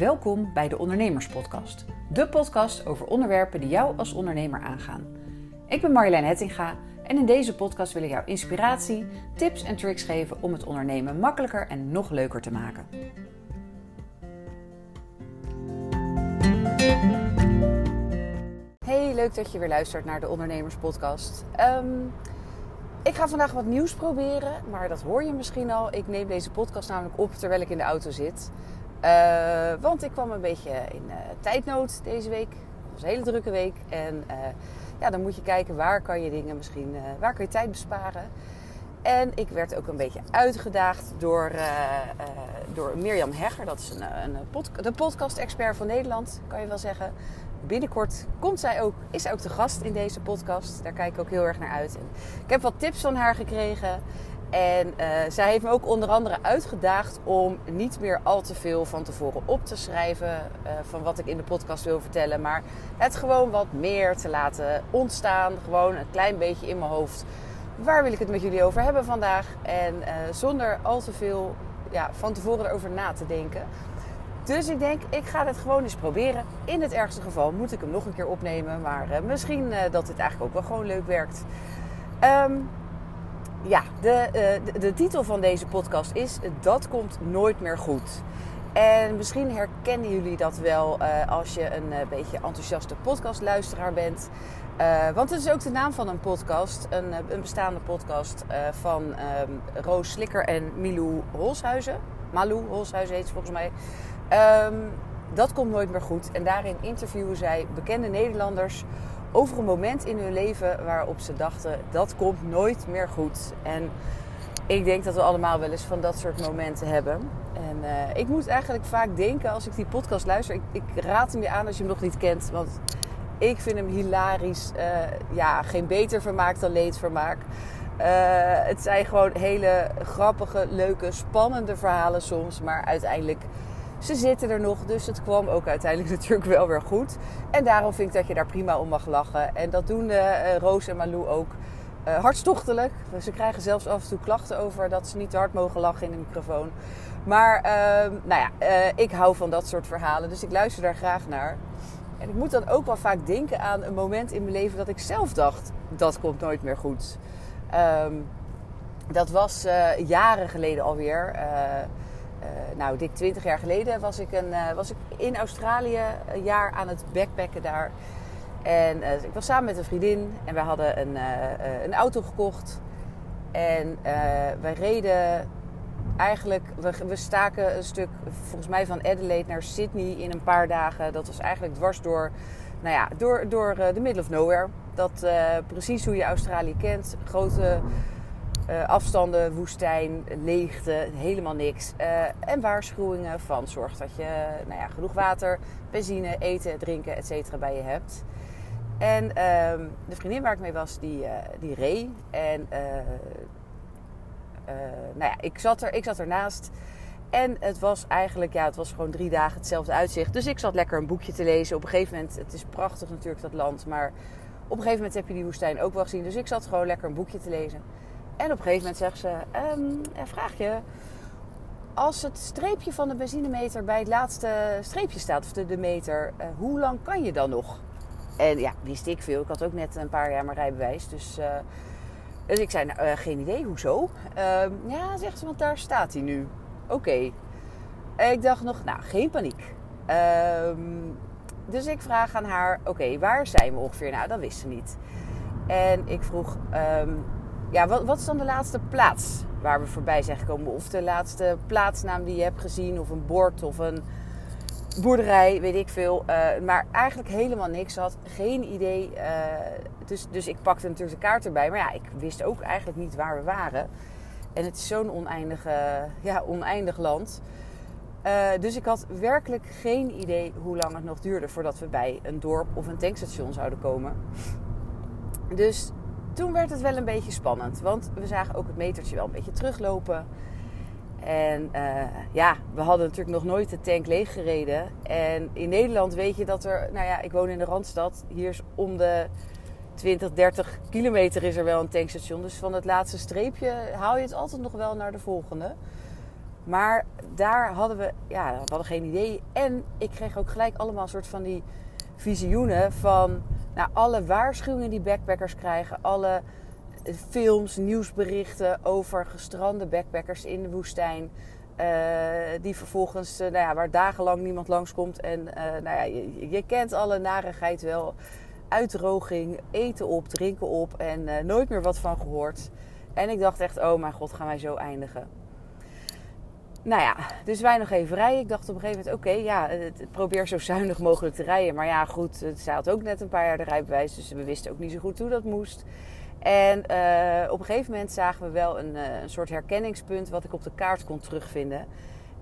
Welkom bij de Ondernemerspodcast. De podcast over onderwerpen die jou als ondernemer aangaan. Ik ben Marjolein Hettinga en in deze podcast wil ik jou inspiratie, tips en tricks geven om het ondernemen makkelijker en nog leuker te maken. Hey, leuk dat je weer luistert naar de Ondernemerspodcast. Um, ik ga vandaag wat nieuws proberen, maar dat hoor je misschien al. Ik neem deze podcast namelijk op terwijl ik in de auto zit. Uh, want ik kwam een beetje in uh, tijdnood deze week. Het was een hele drukke week. En uh, ja, dan moet je kijken waar kan je dingen misschien, waar kan je tijd besparen. En ik werd ook een beetje uitgedaagd door, door Mirjam Hegger. Dat is een, een podcast-expert van Nederland, kan je wel zeggen. Binnenkort komt zij ook, is zij ook de gast in deze podcast. Daar kijk ik ook heel erg naar uit. Ik heb wat tips van haar gekregen. En uh, zij heeft me ook onder andere uitgedaagd om niet meer al te veel van tevoren op te schrijven uh, van wat ik in de podcast wil vertellen. Maar het gewoon wat meer te laten ontstaan. Gewoon een klein beetje in mijn hoofd. Waar wil ik het met jullie over hebben vandaag? En uh, zonder al te veel ja, van tevoren erover na te denken. Dus ik denk, ik ga het gewoon eens proberen. In het ergste geval moet ik hem nog een keer opnemen. Maar misschien dat dit eigenlijk ook wel gewoon leuk werkt. Um, ja, de, uh, de, de, titel van deze podcast is Dat komt nooit meer goed. En misschien herkennen jullie dat wel uh, als je een uh, beetje enthousiaste podcastluisteraar bent. want het is ook de naam van een podcast, een, een bestaande podcast van um, Roos Slikker en Milou Holshuizen. Malou Holshuizen heet ze volgens mij. Um, dat komt nooit meer goed. En daarin interviewen zij bekende Nederlanders over een moment in hun leven waarop ze dachten dat komt nooit meer goed. En ik denk dat we allemaal wel eens van dat soort momenten hebben. En uh, ik moet eigenlijk vaak denken als ik die podcast luister. Ik, ik, raad hem je aan als je hem nog niet kent. Want ik vind hem hilarisch. Uh, ja, geen beter vermaak dan leedvermaak. Uh, het zijn gewoon hele grappige, leuke, spannende verhalen soms. Maar uiteindelijk ze zitten er nog, dus het kwam ook uiteindelijk natuurlijk wel weer goed. En daarom vind ik dat je daar prima om mag lachen. En dat doen uh, Roos en Malou ook uh, hartstochtelijk. Ze krijgen zelfs af en toe klachten over dat ze niet te hard mogen lachen in de microfoon. Maar uh, nou ja, ik hou van dat soort verhalen, dus ik luister daar graag naar. En ik moet dan ook wel vaak denken aan een moment in mijn leven dat ik zelf dacht: dat komt nooit meer goed. Um, dat was jaren geleden alweer. Uh, nou, dik 20 jaar geleden was ik, een, uh, was ik in Australië een jaar aan het backpacken daar. En uh, ik was samen met een vriendin en wij hadden een, een auto gekocht. En wij reden eigenlijk, we, we, staken een stuk volgens mij van Adelaide naar Sydney in een paar dagen. Dat was eigenlijk dwars door, nou ja, door, door de middle of nowhere. Dat precies hoe je Australië kent. Grote uh, afstanden, woestijn, leegte, helemaal niks. Uh, en waarschuwingen van zorg dat je nou ja, genoeg water, benzine, eten, drinken, et cetera bij je hebt. En uh, de vriendin waar ik mee was, die, uh, die reed. En nou ja, ik zat, er, ik zat ernaast. En het was eigenlijk, ja, het was gewoon drie dagen hetzelfde uitzicht. Dus ik zat lekker een boekje te lezen. Op een gegeven moment, het is prachtig natuurlijk dat land, maar op een gegeven moment heb je die woestijn ook wel gezien. Dus ik zat gewoon lekker een boekje te lezen. En op een gegeven moment zegt ze: um, vraag je. Als het streepje van de benzinemeter bij het laatste streepje staat, of de, de meter, uh, hoe lang kan je dan nog? En ja, wist ik veel. Ik had ook net een paar jaar mijn rijbewijs. Dus, uh, dus ik zei: nou, Geen idee, hoezo? Ehm, ja, zegt ze, want daar staat hij nu. Oké. Ik dacht nog: Nou, geen paniek. Um, dus ik vraag aan haar: Oké, waar zijn we ongeveer? Nou, dat wist ze niet. En ik vroeg ja, wat, wat, is dan de laatste plaats waar we voorbij zijn gekomen? Of de laatste plaatsnaam die je hebt gezien? Of een bord of een boerderij, weet ik veel. Uh, maar eigenlijk helemaal niks. Had geen idee. Uh, dus, dus ik pakte natuurlijk de kaart erbij. Maar ja, ik wist ook eigenlijk niet waar we waren. En het is zo'n oneindige, ja, oneindig land. Uh, dus ik had werkelijk geen idee hoe lang het nog duurde voordat we bij een dorp of een tankstation zouden komen. Dus toen werd het wel een beetje spannend. Want we zagen ook het metertje wel een beetje teruglopen. En uh, ja, we hadden natuurlijk nog nooit de tank leeggereden. En in Nederland weet je dat er, nou ja, ik woon in de Randstad. Hier is om de 20, 30 kilometer is er wel een tankstation. Dus van het laatste streepje haal je het altijd nog wel naar de volgende. Maar daar hadden we, ja, we hadden geen idee. En ik kreeg ook gelijk allemaal soort van die visioenen van nou, alle waarschuwingen die backpackers krijgen, alle films, nieuwsberichten over gestrande backpackers in de woestijn. Uh, die vervolgens, uh, nou ja, waar dagenlang niemand langskomt. En nou ja, je, je, kent alle narigheid wel. Uitdroging, eten op, drinken op en nooit meer wat van gehoord. En ik dacht echt, oh mijn god, gaan wij zo eindigen. Nou ja, dus wij nog even rijden. Ik dacht op een gegeven moment, oké, okay, ja, probeer zo zuinig mogelijk te rijden. Maar ja, goed, zij had ook net een paar jaar de rijbewijs, dus we wisten ook niet zo goed hoe dat moest. En uh, op een gegeven moment zagen we wel een, uh, een, soort herkenningspunt wat ik op de kaart kon terugvinden.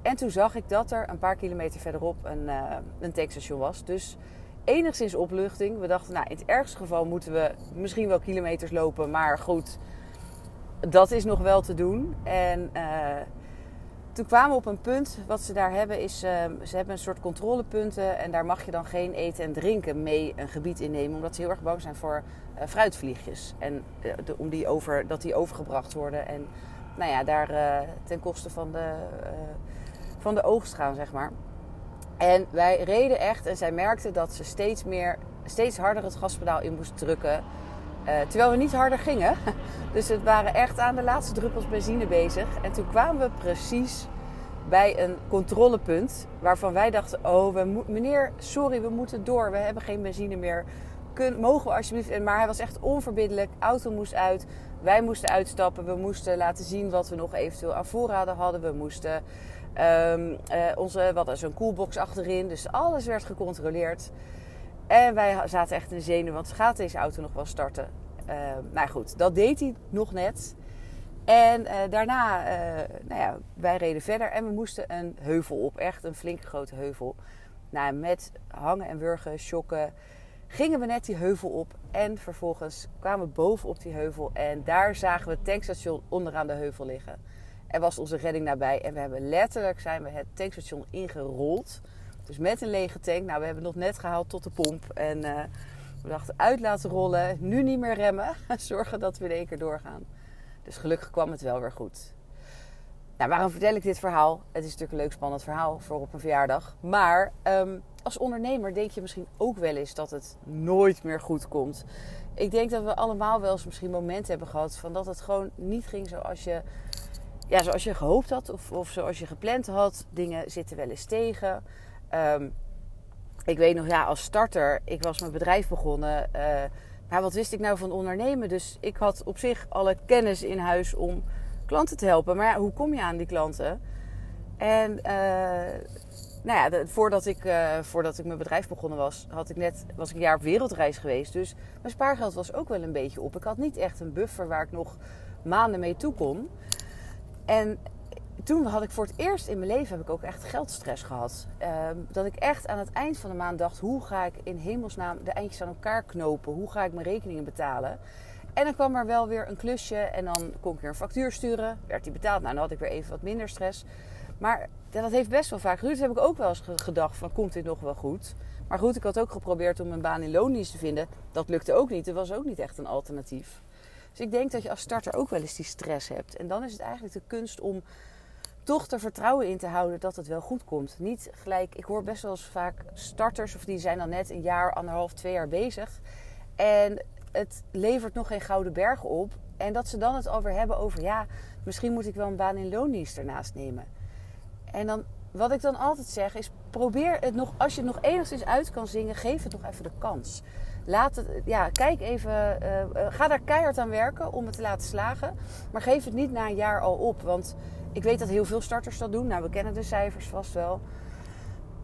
En toen zag ik dat er een paar kilometer verderop een, uh, een tankstation was. Dus enigszins opluchting. We dachten, nou, in het ergste geval moeten we misschien wel kilometers lopen. Maar goed, dat is nog wel te doen. En toen kwamen we op een punt, wat ze daar hebben, is ze hebben een soort controlepunten. En daar mag je dan geen eten en drinken mee een gebied innemen. Omdat ze heel erg bang zijn voor uh, fruitvliegjes. En de, om die over, dat die overgebracht worden. En nou ja, daar ten koste van de, van de oogst gaan, zeg maar. En wij reden echt en zij merkte dat ze steeds meer, steeds harder het gaspedaal in moest drukken. Terwijl we niet harder gingen. Dus het waren echt aan de laatste druppels benzine bezig. En toen kwamen we precies bij een controlepunt waarvan wij dachten: Oh, we meneer, sorry, we moeten door. We hebben geen benzine meer mogen we alsjeblieft. Maar hij was echt onverbiddelijk. Auto moest uit. Wij moesten uitstappen. We moesten laten zien wat we nog eventueel aan voorraden hadden. We moesten um, uh, onze, wat is een coolbox achterin. Dus alles werd gecontroleerd. En wij zaten echt in de zenuwen, want gaat deze auto nog wel starten? Uh, nou goed, dat deed hij nog net. En uh, daarna, uh, nou ja, wij reden verder en we moesten een heuvel op. Echt een flinke grote heuvel. Nou, met hangen en wurgen, shocken gingen we net die heuvel op. En vervolgens kwamen we boven op die heuvel. En daar zagen we het tankstation onderaan de heuvel liggen. En was onze redding nabij. En we hebben letterlijk zijn we het tankstation ingerold. Dus met een lege tank. Nou, we hebben nog net gehaald tot de pomp. En uh, we dachten uit laten rollen. Nu niet meer remmen. Zorgen dat we in één keer doorgaan. Dus gelukkig kwam het wel weer goed. Nou, waarom vertel ik dit verhaal? Het is natuurlijk een leuk spannend verhaal voor op een verjaardag. Maar um, als ondernemer denk je misschien ook wel eens dat het nooit meer goed komt. Ik denk dat we allemaal wel eens misschien momenten hebben gehad van dat het gewoon niet ging zoals je, ja, zoals je gehoopt had of, of zoals je gepland had. Dingen zitten wel eens tegen. Um, ik weet nog, ja, als starter, ik was mijn bedrijf begonnen. Uh, maar wat wist ik nou van ondernemen? Dus ik had op zich alle kennis in huis om klanten te helpen. Maar ja, hoe kom je aan die klanten? En uh, nou ja, voordat, ik, uh, voordat ik mijn bedrijf begonnen was, had ik net, was ik een jaar op wereldreis geweest. Dus mijn spaargeld was ook wel een beetje op. Ik had niet echt een buffer waar ik nog maanden mee toe kon. En toen had ik voor het eerst in mijn leven heb ik ook echt geldstress gehad. Uh, dat ik echt aan het eind van de maand dacht: hoe ga ik in hemelsnaam de eindjes aan elkaar knopen? Hoe ga ik mijn rekeningen betalen? En dan kwam er wel weer een klusje en dan kon ik weer een factuur sturen. Werd die betaald? Nou, dan had ik weer even wat minder stress. Maar dat heeft best wel vaak geduurd. heb ik ook wel eens gedacht van komt dit nog wel goed? Maar goed, ik had ook geprobeerd om een baan in loondienst te vinden. Dat lukte ook niet. Er was ook niet echt een alternatief. Dus ik denk dat je als starter ook wel eens die stress hebt. En dan is het eigenlijk de kunst om toch er vertrouwen in te houden dat het wel goed komt. Niet gelijk, ik hoor best wel eens vaak starters, of die zijn dan net een jaar, anderhalf, twee jaar bezig. En het levert nog geen gouden bergen op. En dat ze dan het alweer hebben over, ja, misschien moet ik wel een baan in loondienst ernaast nemen. En dan, wat ik dan altijd zeg is: probeer het nog, als je het nog enigszins uit kan zingen, geef het nog even de kans. Laat het, ja, kijk even, uh, ga daar keihard aan werken om het te laten slagen. Maar geef het niet na een jaar al op. Want ik weet dat heel veel starters dat doen. Nou, we kennen de cijfers vast wel.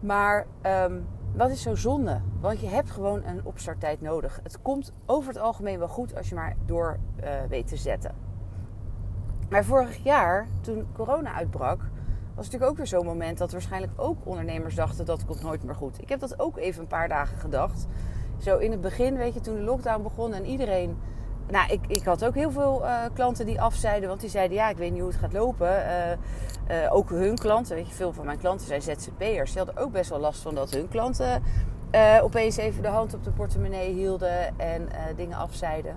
Maar um, wat is zo zonde? Want je hebt gewoon een opstarttijd nodig. Het komt over het algemeen wel goed als je maar door uh, weet te zetten. Maar vorig jaar, toen corona uitbrak, was natuurlijk ook weer zo'n moment dat waarschijnlijk ook ondernemers dachten dat komt nooit meer goed. Ik heb dat ook even een paar dagen gedacht. Zo in het begin, weet je, toen de lockdown begon en iedereen. Nou, ik, ik had ook heel veel uh, klanten die afzeiden, want die zeiden ja, ik weet niet hoe het gaat lopen. Uh, uh, ook hun klanten, weet je, veel van mijn klanten zijn ZZP'ers. Die hadden ook best wel last van dat hun klanten opeens even de hand op de portemonnee hielden en dingen afzeiden.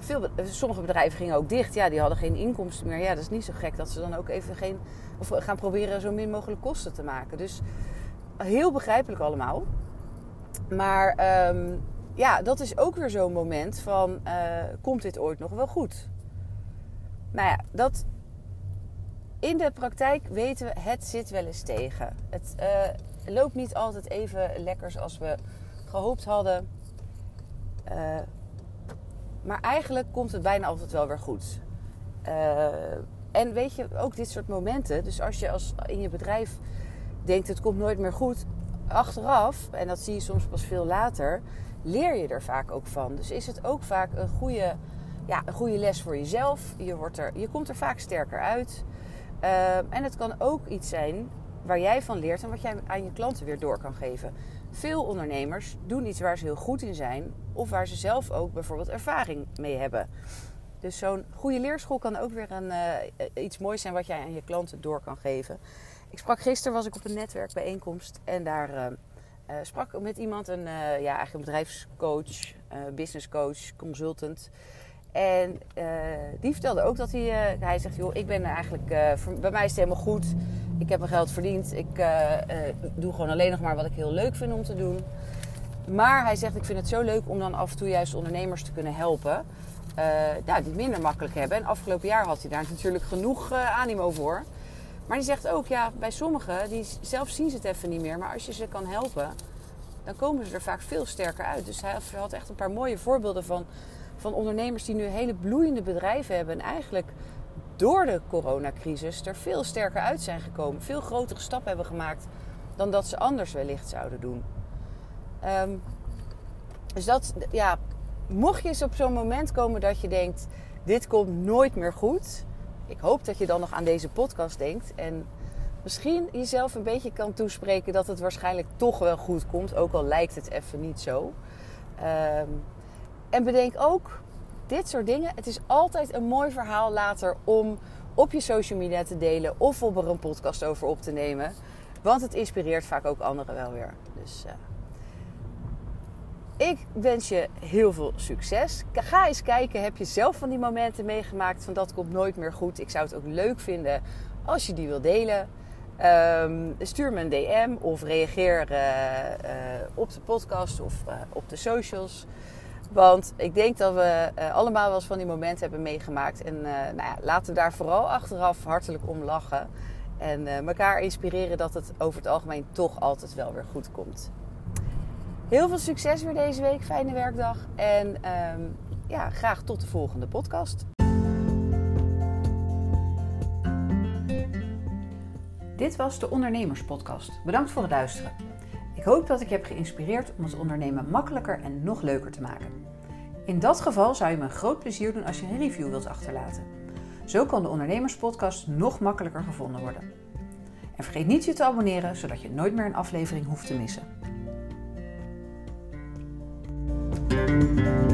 veel, sommige bedrijven gingen ook dicht. Ja, die hadden geen inkomsten meer. Ja, dat is niet zo gek dat ze dan ook even geen, of gaan proberen zo min mogelijk kosten te maken. Dus heel begrijpelijk allemaal. Maar ehm, ja, dat is ook weer zo'n moment van: komt dit ooit nog wel goed? Nou ja, dat in de praktijk weten we, het zit wel eens tegen. Het uh, loopt niet altijd even lekker zoals we gehoopt hadden. Uh, maar eigenlijk komt het bijna altijd wel weer goed. En weet je, ook dit soort momenten. Dus als je als in je bedrijf denkt het komt nooit meer goed. Achteraf, en dat zie je soms pas veel later, leer je er vaak ook van. Dus is het ook vaak een goede, ja, een goede les voor jezelf. Je, wordt er, je komt er vaak sterker uit. Uh, en het kan ook iets zijn waar jij van leert en wat jij aan je klanten weer door kan geven. Veel ondernemers doen iets waar ze heel goed in zijn of waar ze zelf ook bijvoorbeeld ervaring mee hebben. Dus zo'n goede leerschool kan ook weer een, uh, iets moois zijn wat jij aan je klanten door kan geven. Ik sprak gisteren, was ik op een netwerkbijeenkomst en daar uh, sprak ik met iemand, een, ja, eigenlijk een bedrijfscoach, businesscoach, consultant. En uh, die vertelde ook dat hij, uh, hij zegt, joh, ik ben eigenlijk, uh, bij mij is het helemaal goed. Ik heb mijn geld verdiend. Ik doe gewoon alleen nog maar wat ik heel leuk vind om te doen. Maar hij zegt, ik vind het zo leuk om dan af en toe juist ondernemers te kunnen helpen. ja, die het minder makkelijk hebben. En afgelopen jaar had hij daar natuurlijk genoeg animo voor. Maar die zegt ook, ja, bij sommigen, die zelf zien ze het even niet meer. Maar als je ze kan helpen, dan komen ze er vaak veel sterker uit. Dus hij had echt een paar mooie voorbeelden van van ondernemers die nu hele bloeiende bedrijven hebben en eigenlijk door de coronacrisis er veel sterker uit zijn gekomen. Veel grotere stappen hebben gemaakt dan dat ze anders wellicht zouden doen. Um, dus dat, ja, mocht je eens op zo'n moment komen dat je denkt: dit komt nooit meer goed. Ik hoop dat je dan nog aan deze podcast denkt en misschien jezelf een beetje kan toespreken dat het waarschijnlijk toch wel goed komt, ook al lijkt het even niet zo. Um, en bedenk ook dit soort dingen. Het is altijd een mooi verhaal later om op je social media te delen of op er een podcast over op te nemen. Want het inspireert vaak ook anderen wel weer. Dus uh, ik wens je heel veel succes. Ga eens kijken, heb je zelf van die momenten meegemaakt van dat komt nooit meer goed. Ik zou het ook leuk vinden als je die wil delen. Um, stuur me een DM of reageer uh, uh, op de podcast of op de socials. Want ik denk dat we allemaal wel eens van die momenten hebben meegemaakt. En nou ja, laten we daar vooral achteraf hartelijk om lachen. En elkaar inspireren dat het over het algemeen toch altijd wel weer goed komt. Heel veel succes weer deze week. Fijne werkdag. En um, ja, graag tot de volgende podcast. Dit was de Ondernemerspodcast. Bedankt voor het luisteren. Ik hoop dat ik heb geïnspireerd om het ondernemen makkelijker en nog leuker te maken. In dat geval zou je me een groot plezier doen als je een review wilt achterlaten. Zo kan de Ondernemerspodcast nog makkelijker gevonden worden. En vergeet niet je te abonneren, zodat je nooit meer een aflevering hoeft te missen. Thank you.